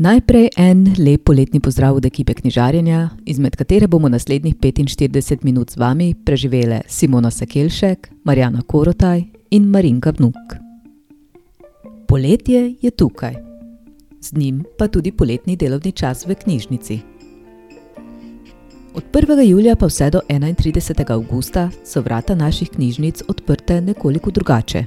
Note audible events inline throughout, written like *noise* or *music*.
Najprej en lep poletni pozdrav od ekipe knjižarjenja, izmed katere bomo naslednjih 45 minut z vami preživele Simona Sekelšek, Marjana Korotaj in Marinka Vnuk. Poletje je tukaj, z njim pa tudi poletni delovni čas v knjižnici. Od 1. julija pa vse do 31. augusta so vrata naših knjižnic odprte nekoliko drugače.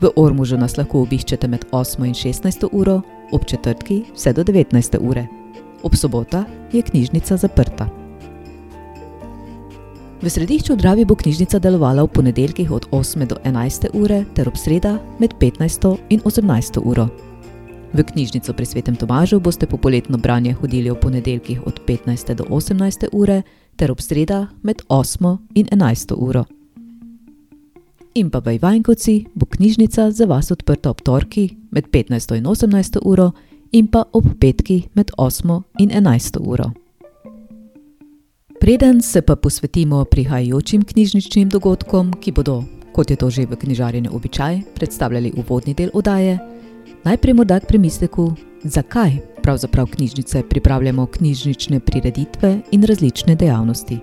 V Ormužu nas lahko obiščete med 8 in 16 uro, ob četrtki vse do 19. ure. Ob sobota je knjižnica zaprta. V središču Dravi bo knjižnica delovala v ponedeljkih od 8 do 11. ure ter ob sredah med 15 in 18. uro. V knjižnico pri Svetem Tomažu boste po poletno branje hodili v ponedeljkih od 15 do 18 ure ter ob sredah med 8 in 11 uro. In pa v Ivankovci bo knjižnica za vas odprta ob torki med 15 in 18 uro in pa ob petki med 8 in 11 uro. Preden se pa posvetimo prihajajočim knjižničnim dogodkom, ki bodo, kot je to že v knjižarjenju običaj, predstavljali uvodni del oddaje, Najprej morda k premisleku, zakaj pravzaprav knjižnice pripravljamo knjižnične prireditve in različne dejavnosti.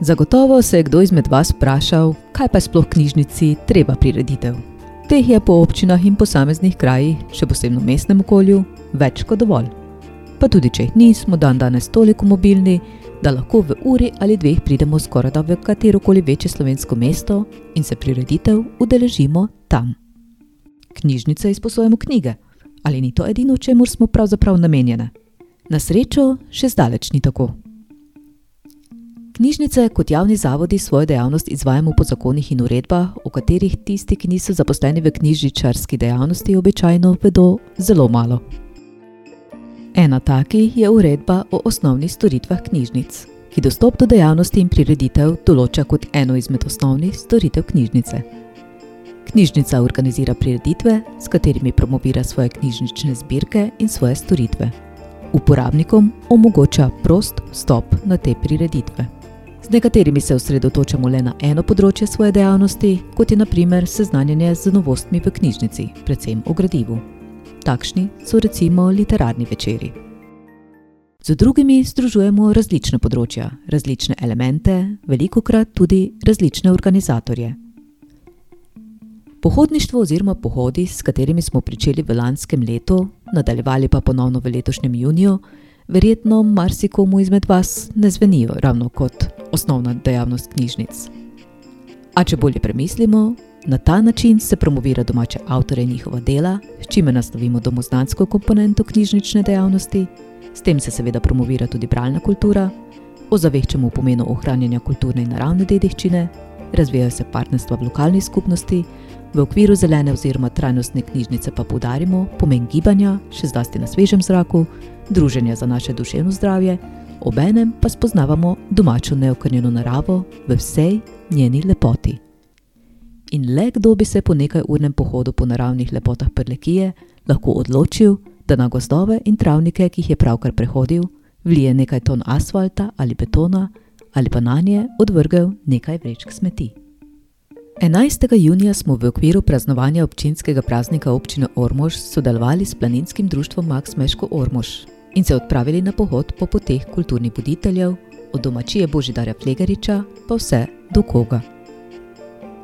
Zagotovo se je kdo izmed vas vprašal, kaj pa sploh knjižnici treba prireditev. Teh je po občinah in posameznih krajih, še posebno v mestnem okolju, več kot dovolj. Pa tudi če jih nismo dan danes toliko mobilni, da lahko v uri ali dveh pridemo skoraj da v katero koli večje slovensko mesto in se prireditev udeležimo tam knjižnice izposojamo knjige. Ali ni to edino, čemu smo pravzaprav namenjene? Na srečo še zdaleč ni tako. Knjižnice kot javni zavodi svojo dejavnost izvajamo po zakonih in uredbah, o katerih tisti, ki niso zaposleni v knjižničarski dejavnosti, običajno vedo zelo malo. Ena takih je uredba o osnovnih storitvah knjižnic, ki dostop do dejavnosti in prireditev določa kot eno izmed osnovnih storitev knjižnice. Knjižnica organizira prireditve, s katerimi promovira svoje knjižnične zbirke in svoje storitve. Uporabnikom omogoča prost vstop na te prireditve. Z nekaterimi se osredotočamo le na eno področje svoje dejavnosti, kot je naprimer seznanjanje z novostmi v knjižnici, predvsem o gradivu. Takšni so recimo literarni večeri. Z drugimi združujemo različne področja, različne elemente, veliko krat tudi različne organizatorje. Pohodništvo oziroma pohodi, s katerimi smo pričeli v lanskem letu, nadaljevali pa ponovno v letošnjem juniju, verjetno marsikomu izmed vas ne zvenijo ravno kot osnovna dejavnost knjižnic. A če bolje premislimo, na ta način se promovira domače avtore in njihova dela, s čimer nastavimo domoznansko komponento knjižnične dejavnosti, s tem se seveda promovira tudi bralna kultura, ozaveščamo pomenu ohranjanja kulturne in naravne dediščine, razvijajo se partnerstva v lokalni skupnosti. V okviru zelene oziroma trajnostne knjižnice pa poudarimo pomen gibanja, še zlasti na svežem zraku, druženja za naše duševno zdravje, obenem pa spoznavamo domačo neokrnjeno naravo v vsej njeni lepoti. In le kdo bi se po nekaj urnem pohodu po naravnih lepotah Prlekije lahko odločil, da na gozdove in travnike, ki jih je pravkar prehodil, vlije nekaj ton asfalta ali betona, ali pa na nje odvrgel nekaj vrečk smeti. 11. junija smo v okviru praznovanja občinskega praznika občine Ormož sodelovali s planinskim društvom Max Meško Ormož in se odpravili na pohod po poteh kulturnih voditeljev, od domačije Božidarja Flegariča pa vse do koga.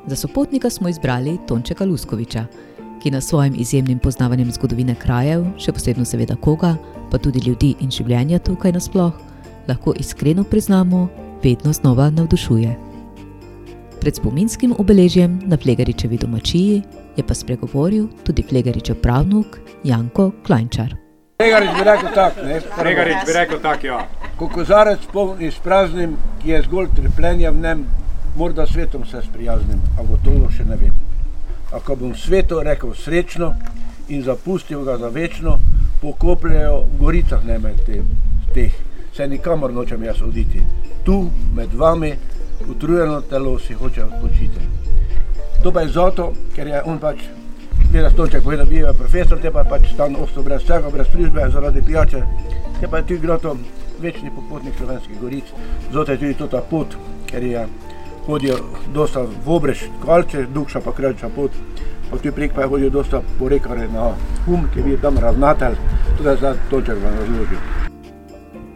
Za sopotnika smo izbrali Tončeka Luskoviča, ki na svojim izjemnim poznavanjem zgodovine krajev, še posebno seveda koga, pa tudi ljudi in življenja tukaj nasploh, lahko iskreno priznamo, vedno znova navdušuje. Pred spominskim obeležjem na Flegaričevi domačiji je pa spregovoril tudi Flegaričev pravnuk Janko Klajnčar. Flegarič bi rekel tako, ne? Flegarič bi rekel tako, ja. Ko kozarec poln in spraznim, ki je zgolj trpljenja v njem, morda svetom se sprijaznim, a gotovo še ne vem. A ko bom svetu rekel srečno in zapustil ga za večno, pokopljajo v goricah ne med teh, se nikamor nočem jaz oditi. Tu, med vami, utrujeno telo si hoče odpočiti. To pa je zato, ker je on pač, gleda stolček, povedal bi je profesor, te pa pač stan ostro brez vsega, brez službe, zaradi pijače. Te pa je tudi groto večni popotnik slovenskih goric, zato je tudi to ta pot, ker je hodil dosta v obrež, kvalče, dukša pa kraljča pot, pa tudi prek pa je hodil dosta po rekare na hum, ki je bil tam ravnatelj Tukaj za toček vam razložim.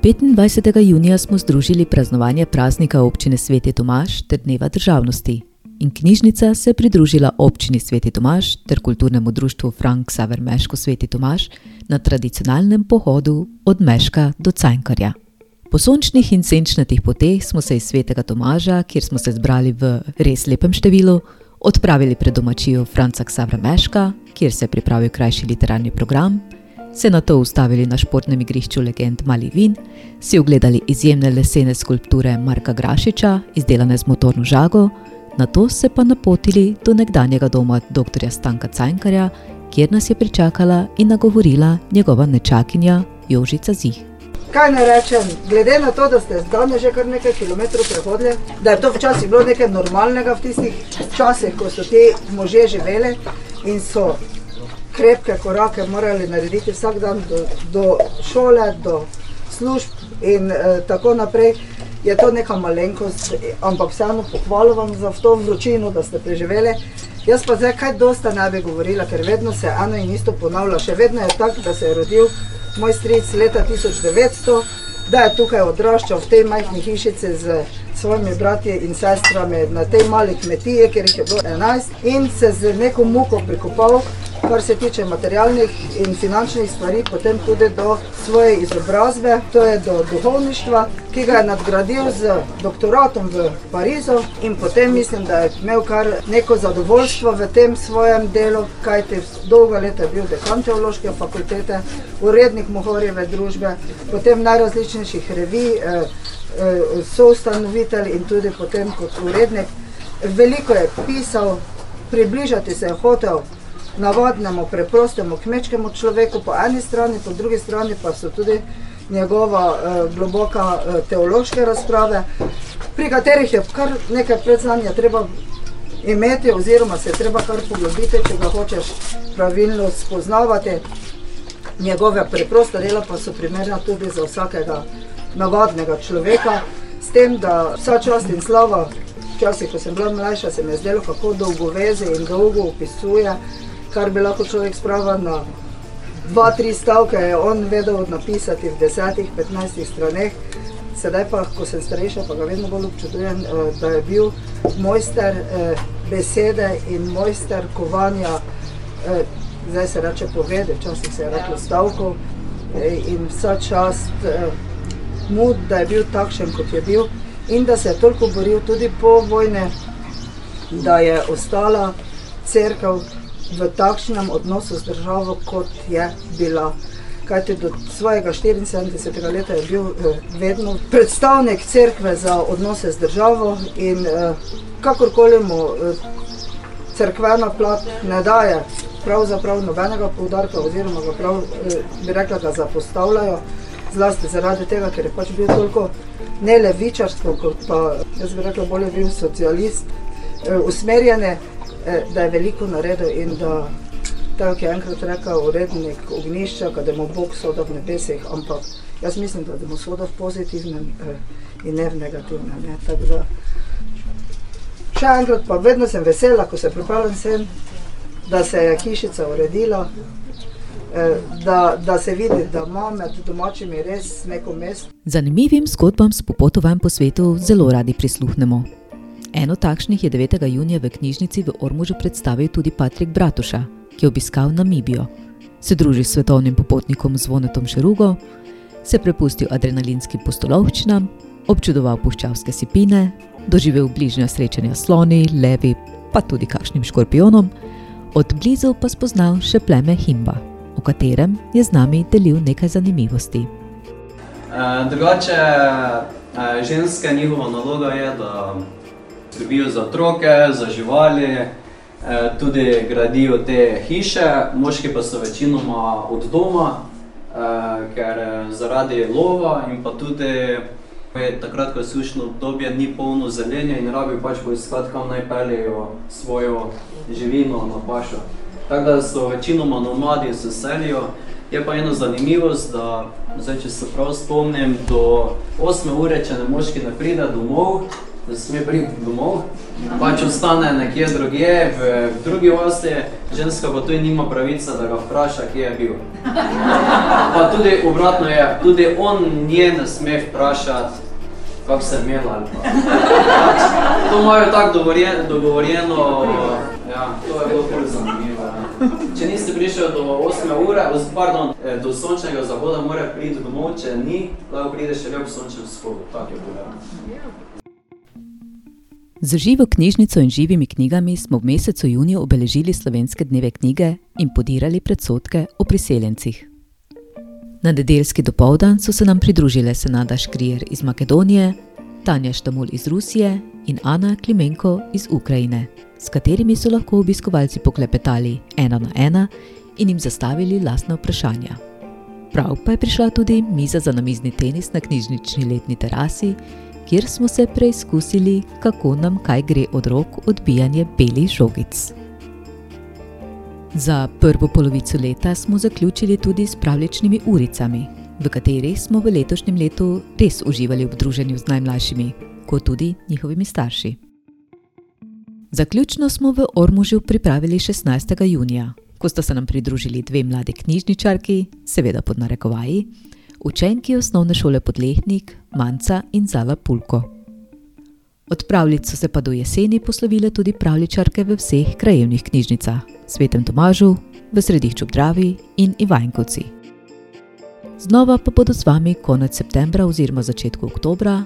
25. junija smo združili praznovanje praznika občine Sveti Tomaš ter Dneva državnosti. In knjižnica se je pridružila občini Sveti Tomaš ter kulturnemu društvu Frank Saver Meško Sveti Tomaš na tradicionalnem pohodu od Meška do Cankarja. Po sončnih in senčnatih poteh smo se iz Svetega Tomaža, kjer smo se zbrali v res lepem številu, odpravili pred domačijo Franca Ksavra Meška, kjer se je pripravil krajši literarni program, se na to ustavili na športnem igrišču legend Mali Vin, si ogledali izjemne lesene skulpture Marka Grašiča, izdelane z motorno žago, na to se pa napotili do nekdanjega doma dr. Stanka Cankarja, kjer nas je pričakala in nagovorila njegova nečakinja Jožica Zih. Kaj naj rečem, glede na to, da ste zdaj že kar nekaj kilometrov prehodili, da je to včasih bilo nekaj normalnega v tistih časih, ko so ti možje živeli in so krepke korake morali narediti vsak dan do, do šole, do služb in eh, tako naprej. Je to neka malenkost, ampak vseeno pohvalo vam za to vročino, da ste preživeli. Jaz pa zdaj kaj dosta ne bi govorila, ker vedno se eno in isto ponavlja. Še vedno je tako, da se je rodil moj stric leta 1900, da je tukaj odraščal v tej majhni hišici z svojimi bratji in sestrami na tej mali kmetiji, kjer jih je bilo 11 in se z neko muko prikopal kar se tiče materialnih in finančnih stvari, potem tudi do svoje izobrazbe, to je do duhovništva, ki ga je nadgradil z doktoratom v Parizu in potem mislim, da je imel kar neko zadovoljstvo v tem svojem delu, kajti dolga leta je bil dekan teološke fakultete, urednik Mohorjeve družbe, potem najrazličnejših revij, eh, eh, soustanovitelj in tudi potem kot urednik. Veliko je pisal, približati se je hotel navadnemu, preprostemu kmečkemu človeku po eni strani, po drugi strani pa so tudi njegova eh, globoka eh, teološke razprave, pri katerih je kar nekaj predznanja treba imeti oziroma se treba kar poglobiti, če ga hočeš pravilno spoznavati. Njegove preproste dela pa so primerna tudi za vsakega navadnega človeka, s tem, da vsa čast in slava, včasih, ko sem bila mlajša, se mi je zdelo, kako dolgo veze in dolgo opisuje, kar bi lahko človek spravil na dva, tri stavke, je on vedel napisati v desetih, petnajstih straneh. Sedaj pa, ko sem starejša, pa ga vedno bolj občudujem, eh, da je bil mojster eh, besede in mojster kovanja, eh, zdaj se reče povede, včasih se je reklo stavkov in vsa čast mu, da je bil takšen, kot je bil in da se je toliko boril tudi po vojne, da je ostala crkva v takšnem odnosu z državo, kot je bila. Kajti do svojega 74. leta je bil eh, vedno predstavnik crkve za odnose z državo in eh, kakorkoli mu eh, crkvena plat ne daje pravzaprav nobenega poudarka oziroma ga prav, eh, bi rekla, da zapostavljajo, zlasti zaradi tega, ker je pač bil toliko ne levičarstvo, kot pa, jaz bi rekla, bolje bil socialist, eh, usmerjene Eh, da je veliko naredil in da, tako je enkrat rekel urednik ognišča, da mu Bog soda v nebesih, ampak jaz mislim, da mu soda v pozitivnem eh, in ne v negativnem. Ne? Tako da, še enkrat pa vedno sem vesela, ko se pripravljam sem, da se je hišica uredila, eh, da, da se vidi, da ima med domačimi res neko mesto. Zanimivim zgodbam s popotovanjem po svetu zelo radi prisluhnemo. Eno takšnih je 9. junija v knjižnici v Ormužu predstavil tudi Patrik Bratuša, ki je obiskal Namibijo. Se druži s svetovnim popotnikom Zvonetom Šerugo, se prepustil adrenalinskim postolovščinam, občudoval puščavske sipine, doživel bližnja srečanja sloni, levi, pa tudi kakšnim škorpionom, od blizu pa spoznal še pleme Himba, o katerem je z nami delil nekaj zanimivosti. Uh, drugače, uh, ženska njihova naloga je, da skrbijo za otroke, za živali, eh, tudi gradijo te hiše, moški pa so večinoma od doma, eh, ker eh, zaradi lova in pa tudi takrat, ko je sušno obdobje, ni polno zelenja in rabi pač poiskati, kam naj peljejo svojo živino na pašo. Tako da so večinoma nomadi se selijo. Je pa ena zanimivost, da zdaj, če se prav spomnim, do 8 ure, če ne moški ne pride domov, da sme priti domov, pač ostane nekje drugje, v, v drugi vasi, ženska pa tudi nima pravice, da ga vpraša, kje je bil. *laughs* Pa tudi obratno je, tudi on nje ne sme vprašati, kako se imela ali pa. Pač, to imajo tako dogovorjeno, dogovorjeno, ja, to je bilo bolj zanimivo. Ja. Če niste prišli do 8 ure, pardon, eh, do sončnega zahoda, mora priti domov, če ni, lahko pride še ob sončnem vzhodu. Tak je bolj. Z živo knjižnico in živimi knjigami smo v mesecu juniju obeležili slovenske dneve knjige in podirali predsotke o priseljencih. Na nedeljski dopoldan so se nam pridružile Senada Škrijer iz Makedonije, Tanja Štamul iz Rusije in Ana Klimenko iz Ukrajine, s katerimi so lahko obiskovalci poklepetali ena na ena in jim zastavili lastne vprašanja. Prav pa je prišla tudi miza za namizni tenis na knjižnični letni terasi, kjer smo se preizkusili, kako nam kaj gre od rok odbijanje belih žogic. Za prvo polovico leta smo zaključili tudi s pravličnimi uricami, v katerih smo v letošnjem letu res uživali v druženju z najmlajšimi, kot tudi njihovimi starši. Zaključno smo v Ormužu pripravili 16. junija, ko sta se nam pridružili dve mladi knjižničarki, seveda pod narekovaji, učenki osnovne šole Podlehnik, Manca in Zala Pulko. Od pravljic so se pa do jeseni poslovile tudi pravličarke v vseh krajevnih knjižnicah, Svetem Tomažu, v Središču Dravi in Ivankovci. Znova pa bodo z vami konec septembra oziroma začetku oktobra,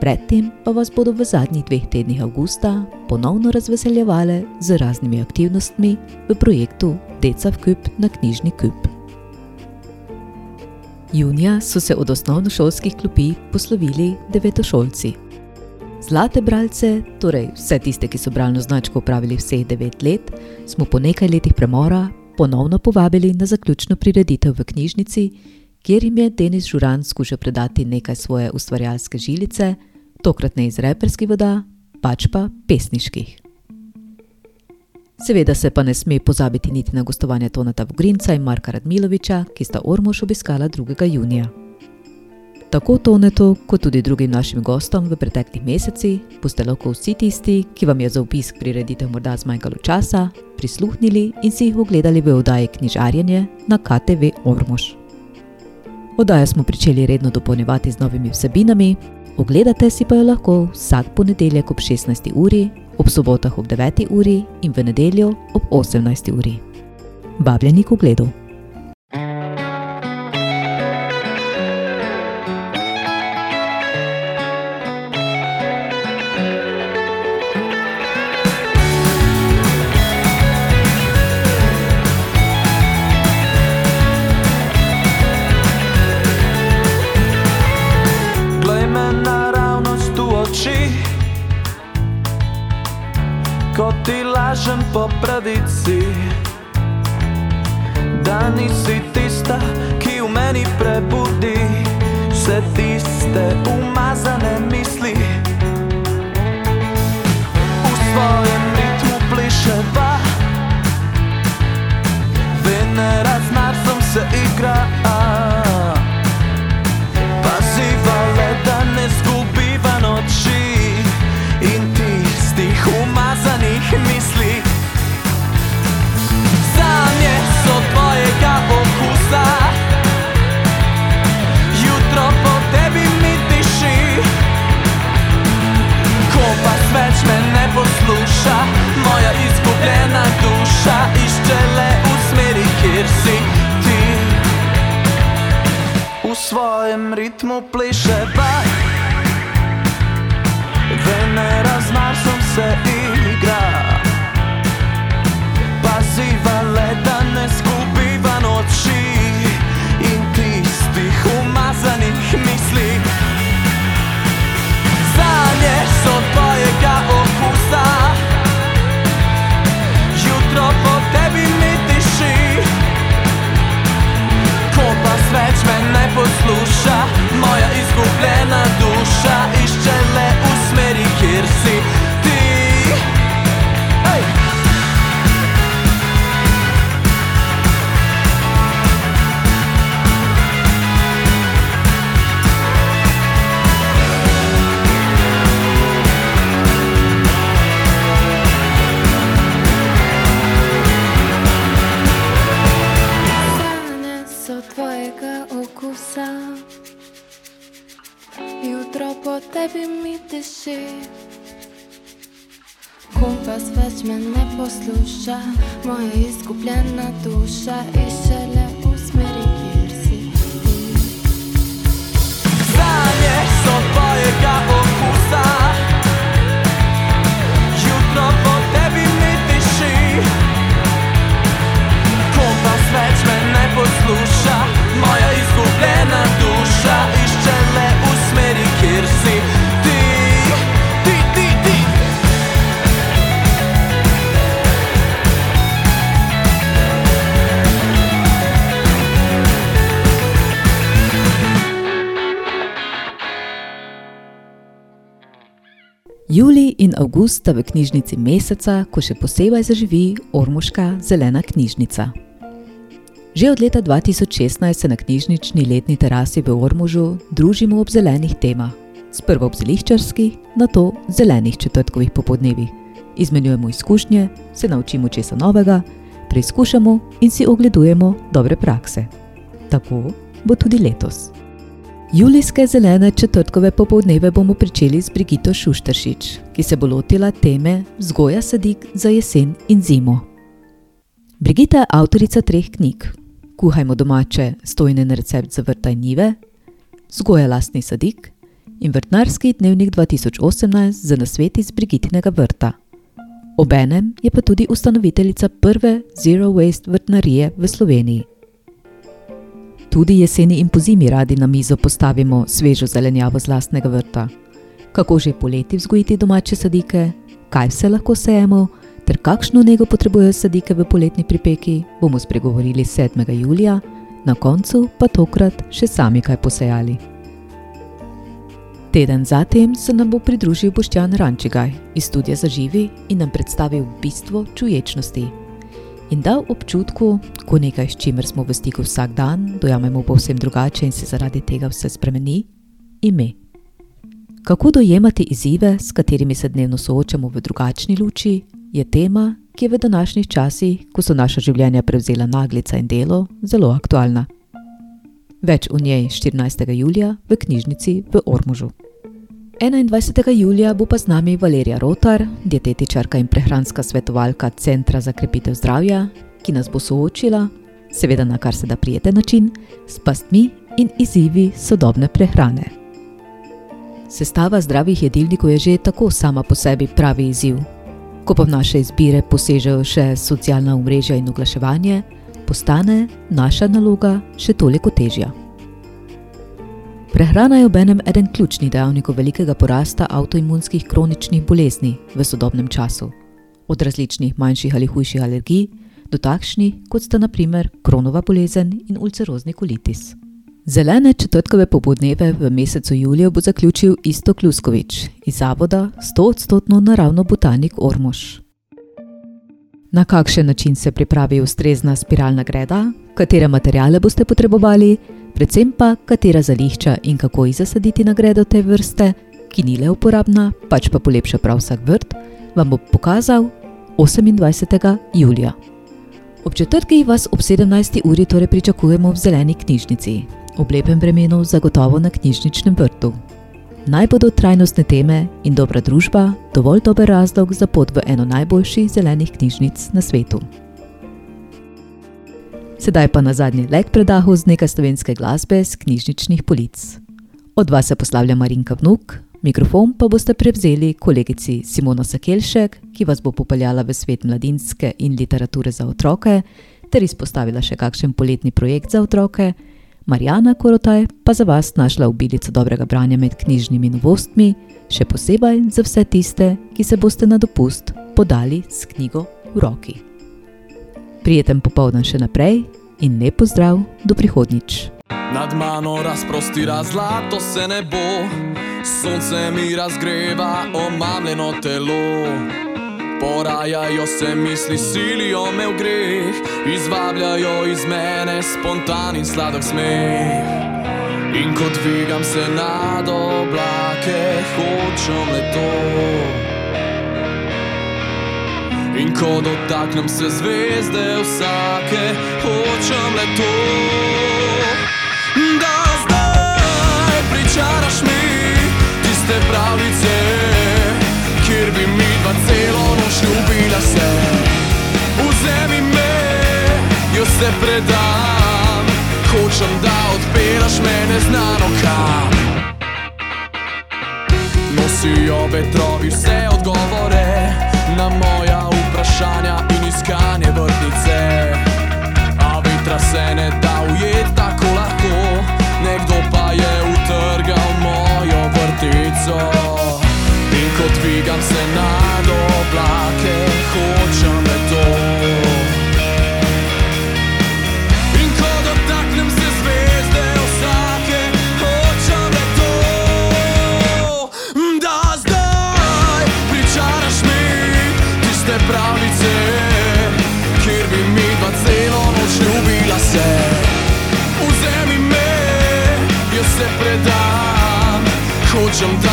predtem pa vas bodo v zadnjih dveh tednih avgusta ponovno razveseljevale z raznimi aktivnostmi v projektu Deca v Kup na knjižni kup. Junija so se od osnovnošolskih klopi poslovili devetošolci. Zlate bralce, torej vse tiste, ki so bralno značko upravili vseh devet let, smo po nekaj letih premora ponovno povabili na zaključno prireditev v knjižnici, kjer jim je Denis Žuran skušal predati nekaj svoje ustvarjalske žilice, tokrat ne iz reperskih voda, pač pa pesniških. Seveda se pa ne sme pozabiti niti na gostovanje Tonata Vogrinca in Marka Radmiloviča, ki sta Ormož obiskala 2. junija. Tako Tonetu, kot tudi drugim našim gostom v preteklih mesecih, boste lahko vsi tisti, ki vam je za obisk prireditev morda zmanjkalo časa, prisluhnili in si jih ogledali v oddaji Knjižarjenje na KTV Ormož. Oddajo smo pričeli redno dopolnjevati z novimi vsebinami, ogledate si pa jo lahko vsak ponedeljek ob 16. uri, ob sobotah ob 9. uri in v nedeljo ob 18. uri. Vabljeni k ogledu. Lažem po pravici Da nisi tista, ki v meni prebudi. Vse tiste umazane misli. V svojem ritmu pliševa. Venera z Marsom se igra Paziva Kompas več me ne posluša, moja izgubljena duša išče le v smeri, kjer si ti. Sanje so tvojega okusa, jutro po Julij in avgust sta v knjižnici meseca, ko še posebej zaživi Ormoška zelena knjižnica. Že od leta 2016 se na knjižnični letni terasi v Ormužu družimo ob zelenih temah. Sprva ob zeliščarskih, nato zelenih četrtkovih popodnevih. Izmenjujemo izkušnje, se naučimo česa novega, preizkušamo in si ogledujemo dobre prakse. Tako bo tudi letos. Julijske zelene četrtkove popoldneve bomo pričeli z Brigito Šušteršič, ki se bo lotila teme vzgoja sadik za jesen in zimo. Brigita je avtorica treh knjig: Kuhajmo domače, stojnen recept za vrta in njive, Vzgoja lastni sadik in Vrtnarski dnevnik 2018 za nasveti z Brigitinega vrta. Obenem je pa tudi ustanoviteljica prve Zero Waste vrtnarije v Sloveniji. Tudi jeseni in pozimi radi na mizo postavimo svežo zelenjavo z lastnega vrta. Kako že poleti vzgojiti domače sadike, kaj vse lahko sejemo, ter kakšno nego potrebujejo sadike v poletni pripeki, bomo spregovorili 7. julija, na koncu pa tokrat še sami kaj posejali. Teden zatem se nam bo pridružil Boštjan Rančigaj iz studia Zaživi in nam predstavil bistvo čuječnosti. In dal občutku, ko nekaj, s čimer smo v stiku vsak dan, dojamemo povsem drugače in se zaradi tega vse spremeni, ime. Kako dojemati izzive, s katerimi se dnevno soočamo v drugačni luči, je tema, ki je v današnjih časih, ko so naša življenja prevzela naglica in delo, zelo aktualna. Več o njej 14. julija v knjižnici v Ormužu. 21. julija bo pa z nami Valerija Rotar, dietetičarka in prehranska svetovalka Centra za krepitev zdravja, ki nas bo soočila, seveda na kar se da prijeten način, s pastmi in izzivi sodobne prehrane. Sestava zdravih jedilnikov je že tako sama po sebi pravi izziv. Ko pa v naše izbire posežejo še socialna omrežja in oglaševanje, postane naša naloga še toliko težja. Prehrana je obenem eden ključnih dejavnikov velikega porasta avtoimunskih kroničnih bolezni v sodobnem času. Od različnih manjših ali hujših alergij do takšnih, kot sta naprimer kronova bolezen in ulcerozni kolitis. Zelene četrtkove popoldneve v mesecu juliju bo zaključil Isto Kluskovič iz zavoda 100-odstotno naravno botanik Ormož. Na kakšen način se pripravi ustrezna spiralna greda, katere materijale boste potrebovali, predvsem pa katera zališča in kako jih zasaditi na gredo te vrste, ki ni le uporabna, pač pa polepša prav vsak vrt, vam bo pokazal 28. julija. Ob četrtkih vas ob 17. uri torej pričakujemo v zeleni knjižnici, ob lepem vremenu zagotovo na knjižničnem vrtu. Naj bodo trajnostne teme in dobra družba dovolj dober razlog za pot v eno najboljših zelenih knjižnic na svetu. Sedaj pa na zadnji lek predahu z nekaj slovenske glasbe z knjižničnih polic. Od vas se poslavlja Marinka Vnuk, mikrofon pa boste prevzeli kolegici Simona Sakelšek, ki vas bo popeljala v svet mladinske in literature za otroke, ter izpostavila še kakšen poletni projekt za otroke. Marijana Korotaj pa za vas našla obilico dobrega branja med knjižnimi novostmi, še posebej za vse tiste, ki se boste na dopust podali s knjigo v roki. Prijeten popoldan še naprej in lep pozdrav do prihodnjič. Nad mano razprostira zlato se nebo, sonce mi razgreva omamljeno telo. Porajajo se misli, silijo me v greh, izvabljajo iz mene spontan in sladek smeh. In ko dvigam se nad oblake, hočem le to. In ko dotaknem se zvezde vsake, hočem le to. Da zdaj pričaraš mi tiste pravljice, kjer bi mi dva celo noč ljubila se. Vzemi me, jo se predam, hočem da odpiraš mene znano kam. Nosijo vetrovi vse odgovore na moja vprašanja hočem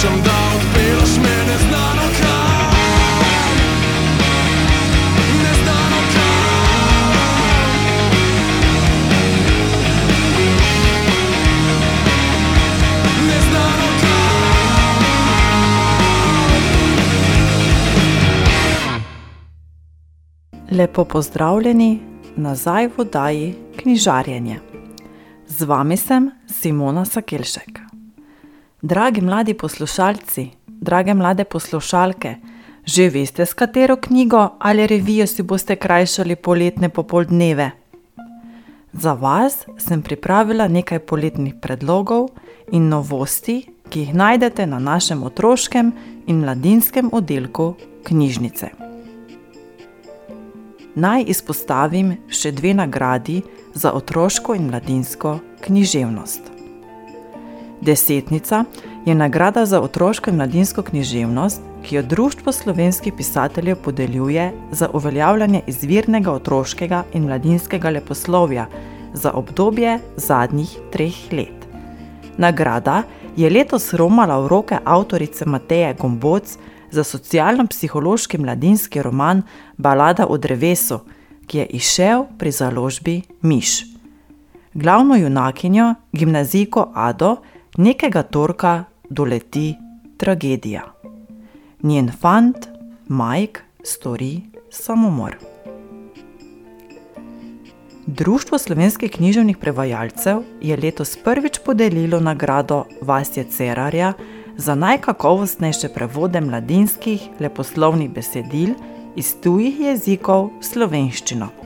hočem da odpelaš me neznano kam. Neznano kam. Neznano kam. Lepo pozdravljeni nazaj v oddaji Knjižarjenje. Z vami sem Simona Sakelšek. Dragi mladi poslušalci, drage mlade poslušalke, že veste, s katero knjigo ali revijo si boste krajšali poletne popoldneve? Za vas sem pripravila nekaj poletnih predlogov in novosti, ki jih najdete na našem otroškem in mladinskem oddelku knjižnice. Naj izpostavim še dve nagradi za otroško in mladinsko književnost. Desetnica je nagrada za otroško in mladinsko književnost, ki jo Društvo slovenskih pisateljev podeljuje za uveljavljanje izvirnega otroškega in mladinskega leposlovja za obdobje zadnjih treh let. Nagrada je letos romala v roke avtorice Mateje Gomboc za socialno-psihološki mladinski roman Balada o drevesu, ki je izšel pri založbi Miš. Glavno junakinjo, gimnazijko Ado, nekega torka doleti tragedija. Njen fant, Mike, stori samomor. Društvo slovenskih književnih prevajalcev je letos prvič podelilo nagrado Vasje Cerarja za najkakovostnejše prevode mladinskih leposlovnih besedil iz tujih jezikov v slovenščino.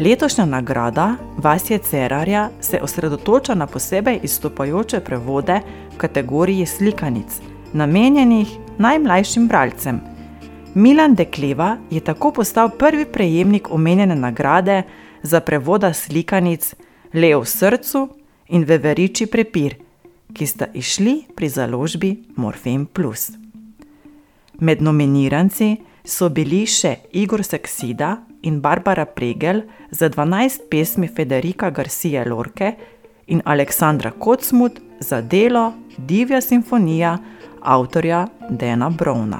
Letošnja nagrada Vasje Cerarja se osredotoča na posebej izstopajoče prevode v kategoriji slikanic, namenjenih najmlajšim bralcem. Milan Dekleva je tako postal prvi prejemnik omenjene nagrade za prevoda slikanic Leo v srcu in Veveriči prepir, ki sta išli pri založbi Morfem Plus. Med nominiranci so bili še Igor Seksida in Barbara Pregel za 12 pesmi Federica Garcia Lorke in Aleksandra Kocmut za delo Divja simfonija avtorja Dena Browna.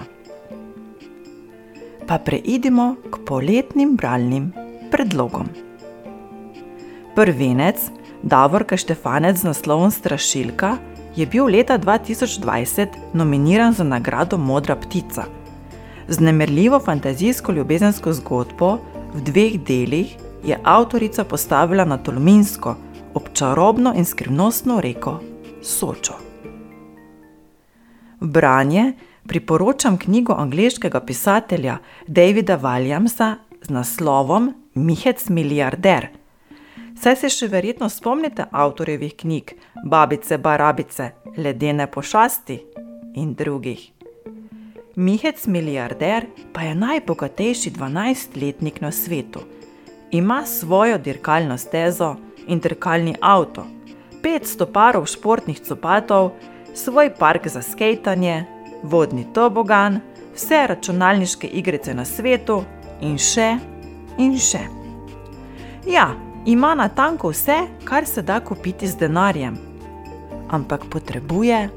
Pa preidimo k poletnim bralnim predlogom. Prvenec, Davorka Štefanec z naslovom Strašilka, je bil leta 2020 nominiran za nagrado Modra ptica. Z nemerljivo fantazijsko ljubezensko zgodbo v dveh delih je avtorica postavila na Tolminsko, občarobno in skrivnostno reko Sočo. V branje priporočam knjigo angleškega pisatelja Davida Williamsa z naslovom Mihec milijarder. Saj se še verjetno spomnite avtorjevih knjig Babice, barabice, ledene pošasti in drugih. Mihec milijarder pa je najbogatejši 12-letnik na svetu. Ima svojo dirkalno stezo in dirkalni avto, 500 parov športnih copatov, svoj park za skejtanje, vodni tobogan, vse računalniške igrice na svetu in še in še. Ja, ima na tanko vse, kar se da kupiti z denarjem, ampak potrebuje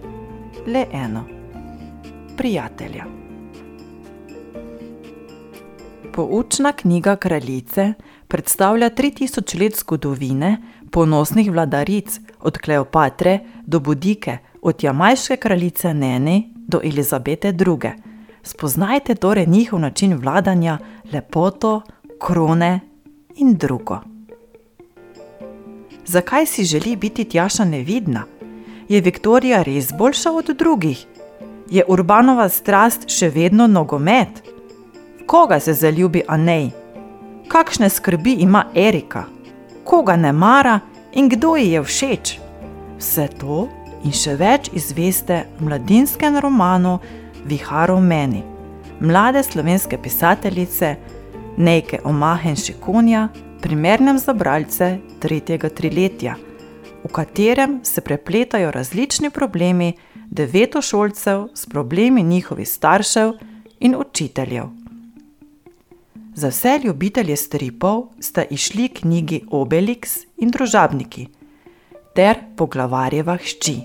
le eno: prijatelja. Poučna knjiga kraljice predstavlja 3000 let zgodovine ponosnih vladaric, od Kleopatre do Budike, od jamajske kraljice Neni do Elizabete II. Spoznajte torej njihov način vladanja, lepoto, krone in drugo. Zakaj si želi biti Tjaša nevidna? Je Viktorija res boljša od drugih? Je Urbanova strast še vedno nogomet? Koga se zaljubi Anej? Kakšne skrbi ima Erika? Koga ne mara in kdo ji je všeč? Vse to in še več izveste v mladinskem romanu Viharov meni, mlade slovenske pisateljice Nejke Omahen Šikonja, primernem za bralce tretjega triletja, v katerem se prepletajo različni problemi devetošolcev s problemi njihovih staršev in učiteljev. Za vse ljubitelje stripov sta išli knjigi Obelix in Družabniki ter Poglavarjeva hči.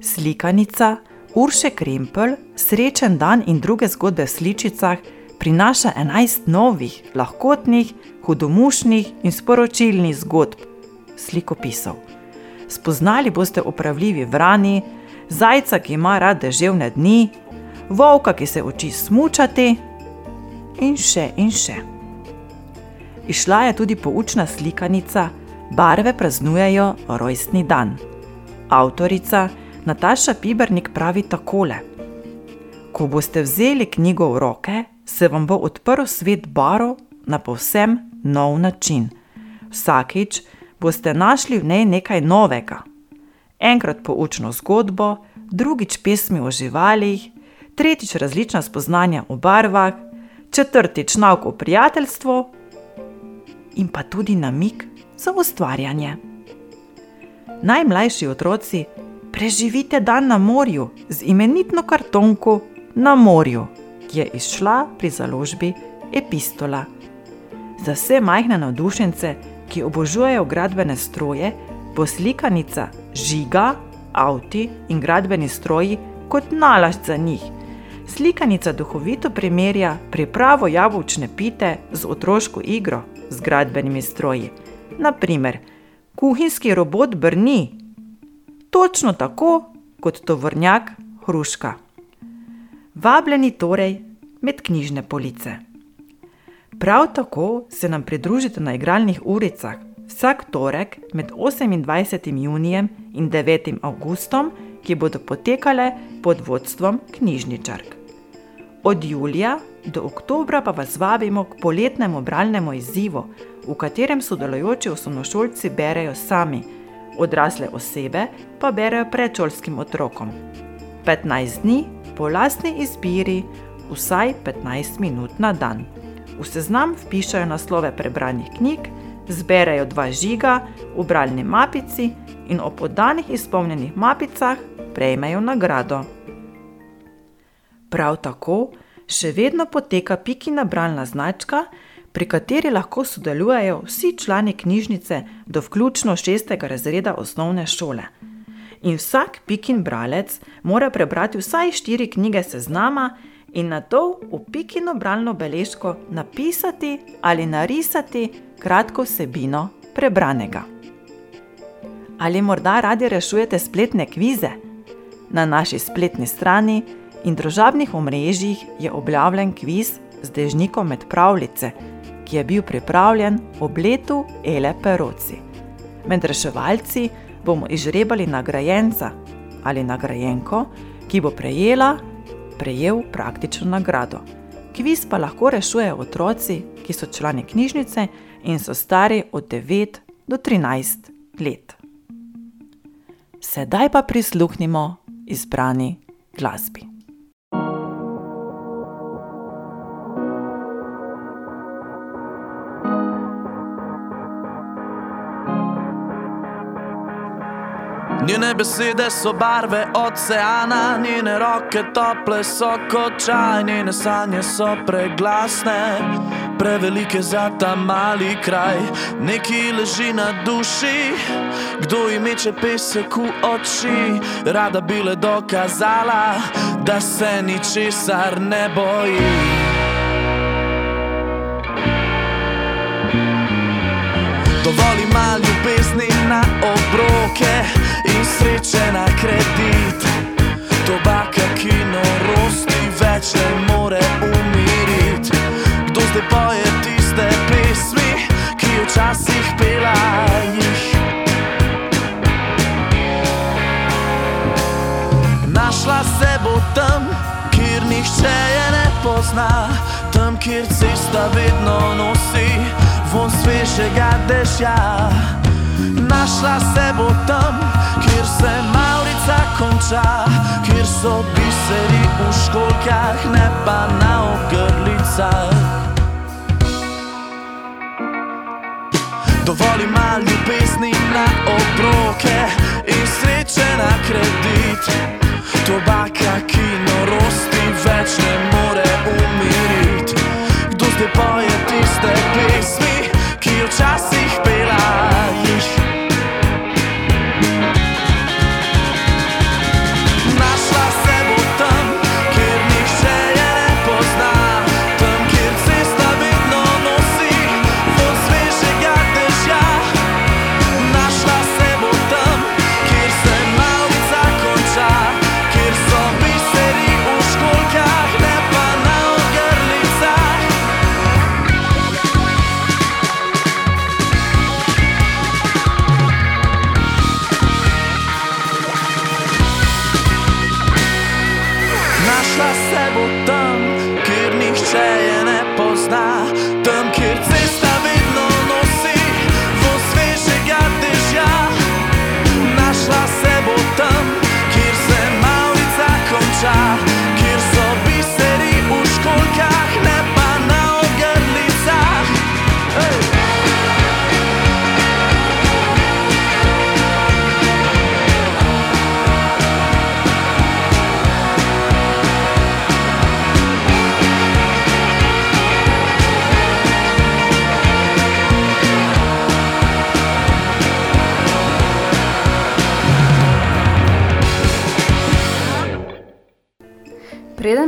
Slikanica Urše Krempel, Srečen dan in druge zgodbe v sličicah prinaša 11 novih, lahkotnih, hudomušnih in sporočilnih zgodb, slikopisov. Spoznali boste opravljivi vrani, zajca, ki ima rad deževne dni, volka, ki se uči smučati, in še in še. Išla je tudi poučna slikanica Barve praznujejo rojstni dan. Avtorica Nataša Pibernik pravi takole: Ko boste vzeli knjigo v roke, se vam bo odprl svet barov na povsem nov način. Vsakič boste našli v njej nekaj novega. Enkrat poučno zgodbo, drugič pesmi o živalih, tretjič različna spoznanja o barvah, četrtič nauk o prijateljstvu in pa tudi namik za ustvarjanje. Najmlajši otroci, preživite dan na morju z imenitno kartonko na morju, ki je izšla pri založbi Epistola. Za vse majhne navdušence, ki obožujejo gradbene stroje, bo slikanica žiga, avti in gradbeni stroji kot nalašč za njih. Slikanica duhovito primerja pripravo jabolčne pite z otroško igro z gradbenimi stroji. Naprimer, kuhinjski robot brni, točno tako kot tovornjak hruška. Vabljeni torej med knjižne police. Prav tako se nam pridružite na igralnih uricah vsak torek med 28. junijem in 9. augustom, ki bodo potekale pod vodstvom knjižničark. Od julija do oktobra pa vas vabimo k poletnemu bralnemu izzivu, v katerem sodelujoči osnovnošolci berejo sami, odrasle osebe pa berejo predšolskim otrokom. 15 dni po lastni izbiri, vsaj 15 minut na dan. V seznam vpišajo naslove prebranih knjig, zberejo dva žiga v bralni mapici in o podanih izpolnjenih mapicah prejmejo nagrado. Prav tako še vedno poteka Pikina bralna značka, pri kateri lahko sodelujejo vsi člani knjižnice do vključno šestega razreda osnovne šole. In vsak Pikin bralec mora prebrati vsaj štiri knjige seznama in na to v Pikino bralno beležko napisati ali narisati kratko vsebino prebranega. Ali morda radi rešujete spletne kvize? Na naši spletni strani in družabnih omrežjih je objavljen kviz z dežnikom med pravljice, ki je bil pripravljen ob letu Ele Peroci. Med reševalci bomo izžrebali nagrajenca ali nagrajenko, ki bo prejela, prejel praktično nagrado. Kviz pa lahko rešujejo otroci ki so člani knjižnice in so stari od 9 do 13 let. Sedaj pa prisluhnimo izbrani glasbi. Njene besede so barve oceana, njene roke tople so kot čaj, njene sanje so preglasne, prevelike za ta mali kraj. Neki leži na duši, kdo jim meče pesek v oči, rada bi le dokazala, da se ničesar ne boji. Dovolj ima ljubezni na obroke sreče na kredit. Tobaka, ki norosti več ne more umiriti. Kdo zdaj poje tiste pesmi, ki včasih pela jih? Našla se bo tam, kjer nihče je ne pozna, tam, kjer cesta vedno nosi von svežega dežja. Našla se bo tam, kjer se Maurica konča, kjer so biseri v školkah, ne pa na ogrlicah. Dovolj ima ljubezni na obroke in sreče na kredit. Tobaka, ki norosti več ne more umiriti. Kdo zdaj poje tiste pesmi, ki včasih pela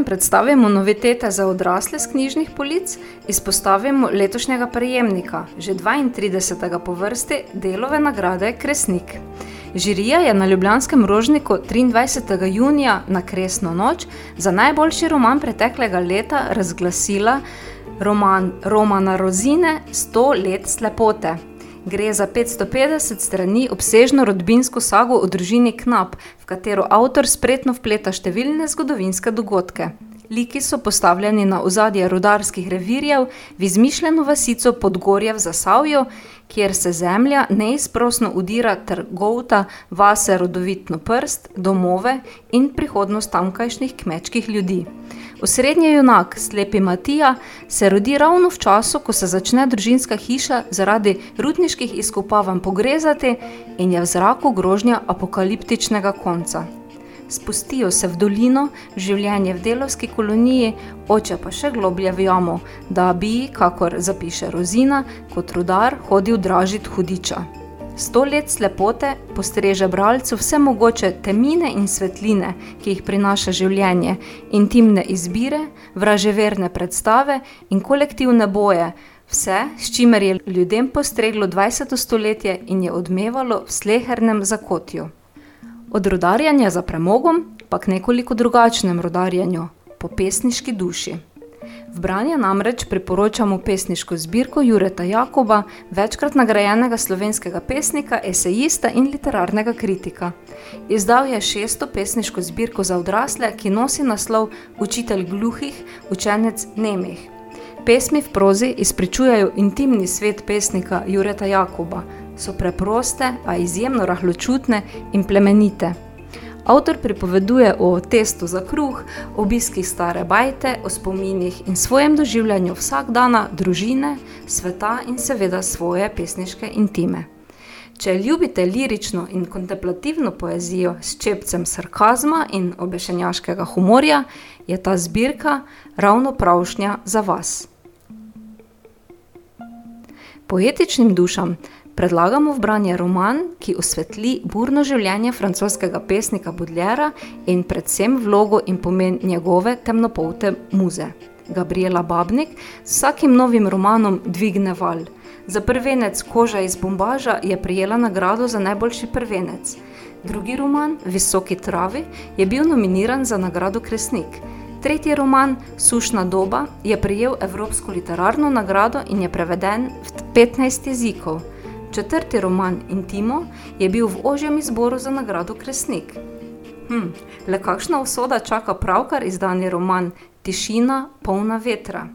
Preden predstavimo novitete za odrasle z knjižnih polic, izpostavimo letošnjega prejemnika, že 32. po vrsti delove nagrade Kresnik. Žirija je na Ljubljanskem rožniku 23. junija na Kresno noč za najboljši roman preteklega leta razglasila roman Romana Rozine 100 let slepote. Gre za 550 strani obsežno rodbinsko sago o družini Knap, v katero avtor spretno vpleta številne zgodovinske dogodke. Liki so postavljeni na ozadje rudarskih revirjev v izmišljeno vasico Podgorje v Zasavju, kjer se zemlja neizprosno udira ter govta vase rodovitno prst, domove in prihodnost tamkajšnjih kmečkih ljudi. Osrednji junak, slepi Matija, se rodi ravno v času, ko se začne družinska hiša zaradi rudniških izkopavanj pogrezati in je v zraku grožnja apokaliptičnega konca. Spustijo se v dolino, življenje v delovski koloniji, oče pa še globlje v jamo, da bi, kakor zapiše Rozina, kot rudar hodil dražit hudiča. Sto let slepote postreže bralcu vse mogoče temine in svetline, ki jih prinaša življenje, intimne izbire, vraževerne predstave in kolektivne boje, vse, s čimer je ljudem postreglo 20. stoletje in je odmevalo v slehernem zakotju. Od rudarjanja za premogom pa k nekoliko drugačnem rudarjanju, po pesniški duši. V branje namreč priporočamo pesniško zbirko Jureta Jakoba, večkrat nagrajenega slovenskega pesnika, esejista in literarnega kritika. Izdal je šesto pesniško zbirko za odrasle, ki nosi naslov Učitelj gluhih, učenec nemih. Pesmi v prozi izpričujejo intimni svet pesnika Jureta Jakoba, so preproste, a izjemno rahločutne in plemenite. Avtor pripoveduje o testu za kruh, obiskih stare bajte, o spominih in svojem doživljanju vsakdana, družine, sveta in seveda svoje pesniške intime. Če ljubite lirično in kontemplativno poezijo s čepcem sarkazma in obešenjaškega humorja, je ta zbirka ravno pravšnja za vas. Poetičnim dušam predlagamo v branje roman, ki osvetli burno življenje francoskega pesnika Baudelaire in predvsem vlogo in pomen njegove temnopolte muze. Gabriela Babnik s vsakim novim romanom dvigne val. Za prvenec Koža iz bombaža je prijela nagrado za najboljši prvenec. Drugi roman, Visoki travi, je bil nominiran za nagrado Kresnik. Tretji roman, Sušna doba, je prijel Evropsko literarno nagrado in je preveden v 15 jezikov. Četrti roman, Intimo, je bil v ožjem izboru za nagrado Kresnik. Hm, le kakšna usoda čaka pravkar izdani roman Tišina, polna vetra.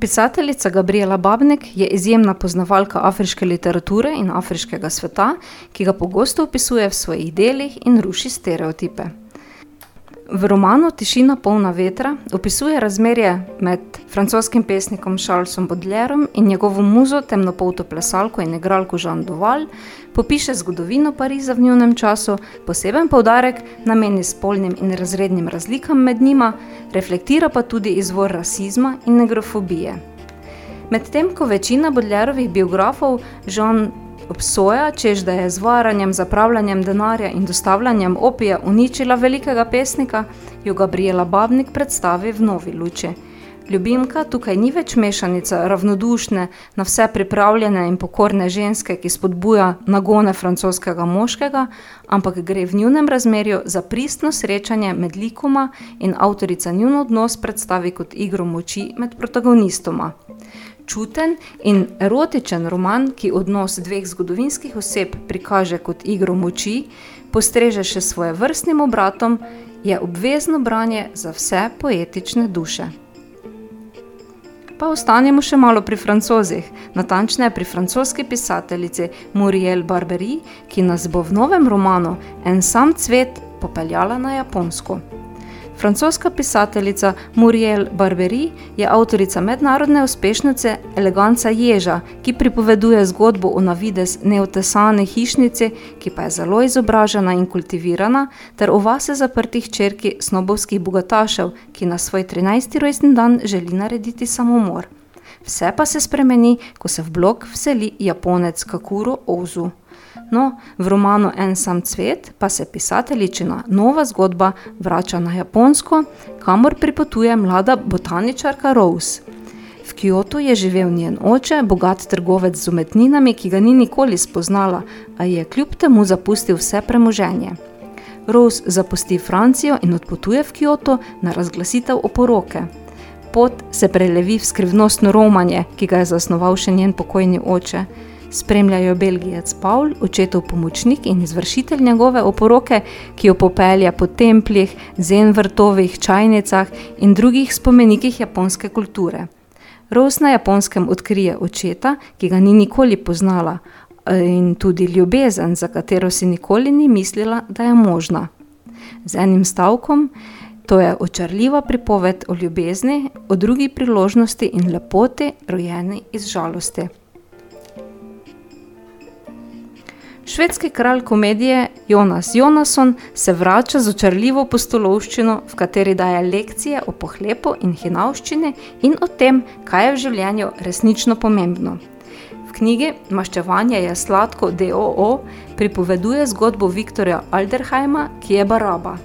Pisateljica Gabriela Babnik je izjemna poznavalka afriške literature in afriškega sveta, ki ga pogosto opisuje v svojih delih in ruši stereotipe. V romanu Tišina polna vetra opisuje razmerje med francoskim pesnikom Charlesom Baudelaireom in njegovo muzo, temnopolto plesalko in igralko Jean Duval, popiše zgodovino Pariza v njunem času, poseben poudarek nameni spolnim in razrednim razlikam med njima, reflektira pa tudi izvor rasizma in negrofobije. Medtem ko večina Baudelaireovih biografov Jean obsoja, čež da je z varanjem, zapravljanjem denarja in dostavljanjem opija uničila velikega pesnika, jo Gabriela Babnik predstavi v novi luči. Ljubimka tukaj ni več mešanica ravnodušne, na vse pripravljene in pokorne ženske, ki spodbuja nagone francoskega moškega, ampak gre v njunem razmerju za pristno srečanje med likoma in avtorica njun odnos predstavi kot igro moči med protagonistoma čuten in erotičen roman, ki odnos dveh zgodovinskih oseb prikaže kot igro moči, postreže še svoje vrstnim obratom, je obvezno branje za vse poetične duše. Pa ostanemo še malo pri francozih, natančneje pri francoski pisateljici Muriel Barberi, ki nas bo v novem romanu En sam cvet popeljala na Japonsko. Francoska pisateljica Muriel Barberi je avtorica mednarodne uspešnice Eleganca ježa, ki pripoveduje zgodbo o navidez neotesane hišnici, ki pa je zelo izobražena in kultivirana, ter o vase zaprtih črki snobovskih bogatašev, ki na svoj 13. rojstni dan želi narediti samomor. Vse pa se spremeni, ko se v blok vseli japonec Kakuro Ozu. No, v romanu En sam cvet pa se pisateljičina nova zgodba vrača na Japonsko, kamor pripotuje mlada botaničarka Rose. V Kyoto je živel njen oče, bogat trgovec z umetninami, ki ga ni nikoli spoznala, a je kljub temu zapustil vse premoženje. Rose zapusti Francijo in odpotuje v Kyoto na razglasitev oporoke. Pot se prelevi v skrivnostno romanje, ki ga je zasnoval še njen pokojni oče spremljajo Belgijec Paul, očetov pomočnik in izvršitelj njegove oporoke, ki jo popelja po templjih, zen vrtovih, čajnicah in drugih spomenikih japonske kulture. Rose na japonskem odkrije očeta, ki ga ni nikoli poznala, in tudi ljubezen, za katero si nikoli ni mislila, da je možna. Z enim stavkom, to je očarljiva pripoved o ljubezni, o drugi priložnosti in lepoti, rojeni iz žalosti. Švedski kralj komedije Jonas Jonasson se vrača z očarljivo postolovščino, v kateri daje lekcije o pohlepu in hinavščini in o tem, kaj je v življenju resnično pomembno. V knjigi Maščevanje je sladko DOO pripoveduje zgodbo Viktorja Alderheima, ki je baraba.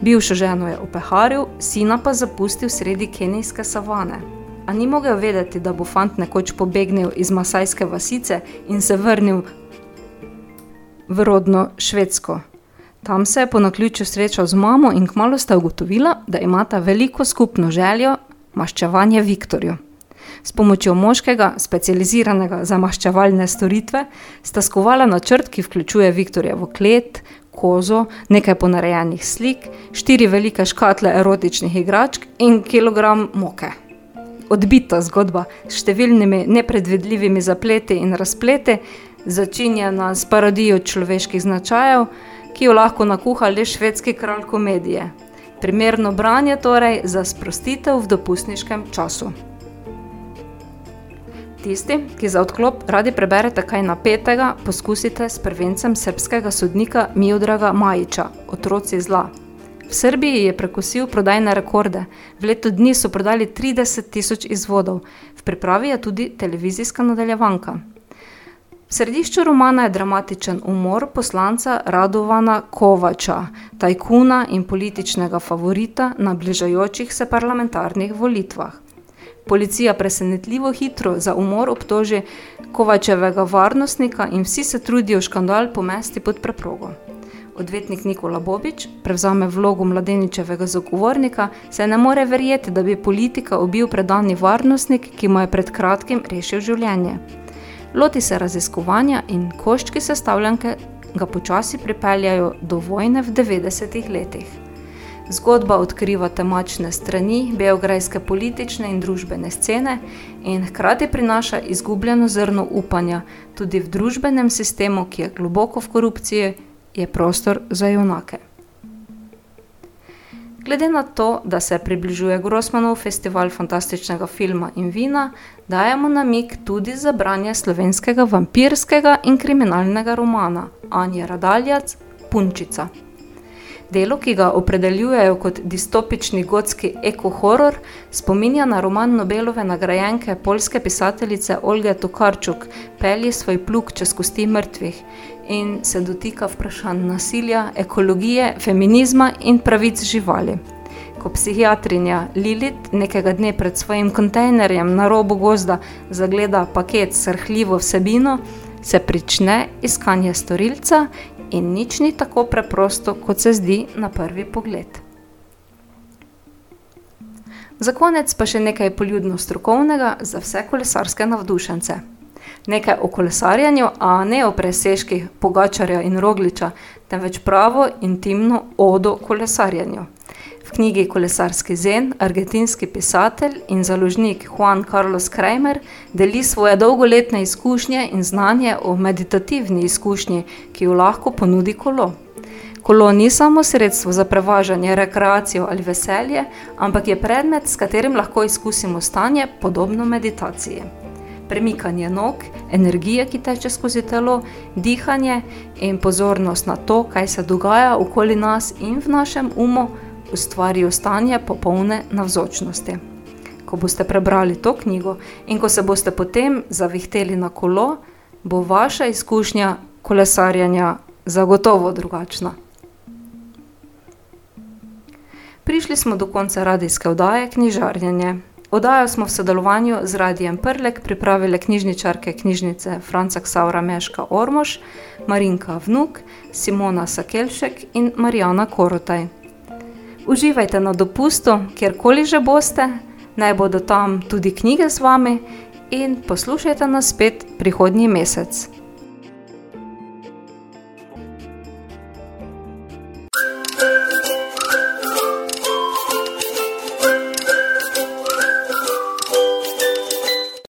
Bivšo ženo je opeharil, sina pa zapustil sredi kenijske savane. A ni mogel vedeti, da bo fant nekoč pobegnil iz masajske vasice in se vrnil v rodno Švedsko. Tam se je po naključju srečal z mamo in kmalo sta ugotovila, da imata veliko skupno željo maščevanje Viktorju. S pomočjo moškega, specializiranega za maščevalne storitve, sta skovala načrt, ki vključuje Viktorjevo klet, kozo, nekaj ponarejenih slik, štiri velike škatle erotičnih igračk in kilogram moke. odbita zgodba s številnimi nepredvidljivimi zapleti in razpleti, začinjena s parodijo človeških značajev, ki jo lahko nakuha le švedski kralj komedije. Primerno branje torej za sprostitev v dopustniškem času. Tisti, ki za odklop radi preberete kaj napetega, poskusite s prvencem srpskega sodnika Miodraga Majiča, Otroci zla. V Srbiji je prekosil prodajne rekorde, v letu dni so prodali 30 tisoč izvodov, v pripravi je tudi televizijska nadaljevanka. V središču romana je dramatičen umor poslanca Radovana Kovača, tajkuna in političnega favorita na bližajočih se parlamentarnih volitvah. Policija presenetljivo hitro za umor obtoži Kovačevega varnostnika in vsi se trudijo škandal pomesti pod preprogo. Odvetnik Nikola Bobič prevzame vlogo mladeničevega zagovornika, se ne more verjeti, da bi politika ubil predani varnostnik, ki mu je pred kratkim rešil življenje loti se raziskovanja in koščki sestavljanke ga počasi pripeljajo do vojne v 90-ih letih. Zgodba odkriva temačne strani beograjske politične in družbene scene in hkrati prinaša izgubljeno zrno upanja tudi v družbenem sistemu, ki je globoko v korupciji, je prostor za junake. Glede na to, da se približuje Grossmanov festival fantastičnega filma in vina, dajemo namik tudi za branje slovenskega vampirskega in kriminalnega romana Anja Radaljac Punčica. Delo, ki ga opredeljujejo kot distopični gotski eko-horror, spominja na roman Nobelove nagrajenke polske pisateljice Olge Tokarčuk Pelji svoj pluk čez kosti mrtvih in se dotika vprašanj nasilja, ekologije, feminizma in pravic živali. Ko psihiatrinja Lilith nekega dne pred svojim kontejnerjem na robu gozda zagleda paket s srhljivo vsebino, se prične iskanje storilca in nič ni tako preprosto, kot se zdi na prvi pogled. Za konec pa še nekaj poljudno strokovnega za vse kolesarske navdušence nekaj o kolesarjenju, a ne o presežkih Pogačarja in Rogliča, temveč pravo intimno odo kolesarjenju. V knjigi Kolesarski zen argentinski pisatelj in založnik Juan Carlos Kramer deli svoje dolgoletne izkušnje in znanje o meditativni izkušnji, ki jo lahko ponudi kolo. Kolo ni samo sredstvo za prevažanje, rekreacijo ali veselje, ampak je predmet, s katerim lahko izkusimo stanje podobno meditaciji premikanje nog, energije, ki teče skozi telo, dihanje in pozornost na to, kaj se dogaja okoli nas in v našem umu, ustvarijo stanje popolne navzočnosti. Ko boste prebrali to knjigo in ko se boste potem zavihteli na kolo, bo vaša izkušnja kolesarjanja zagotovo drugačna. Prišli smo do konca radijske oddaje Knjižarjenje. Odajo smo v sodelovanju z Radijem Prlek pripravili knjižničarke knjižnice Franca Ksaura Meška Ormož, Marinka Vnuk, Simona Sakelšek in Marijana Korotaj. Uživajte na dopustu, kjerkoli že boste, naj bodo tam tudi knjige z vami in poslušajte nas spet prihodnji mesec.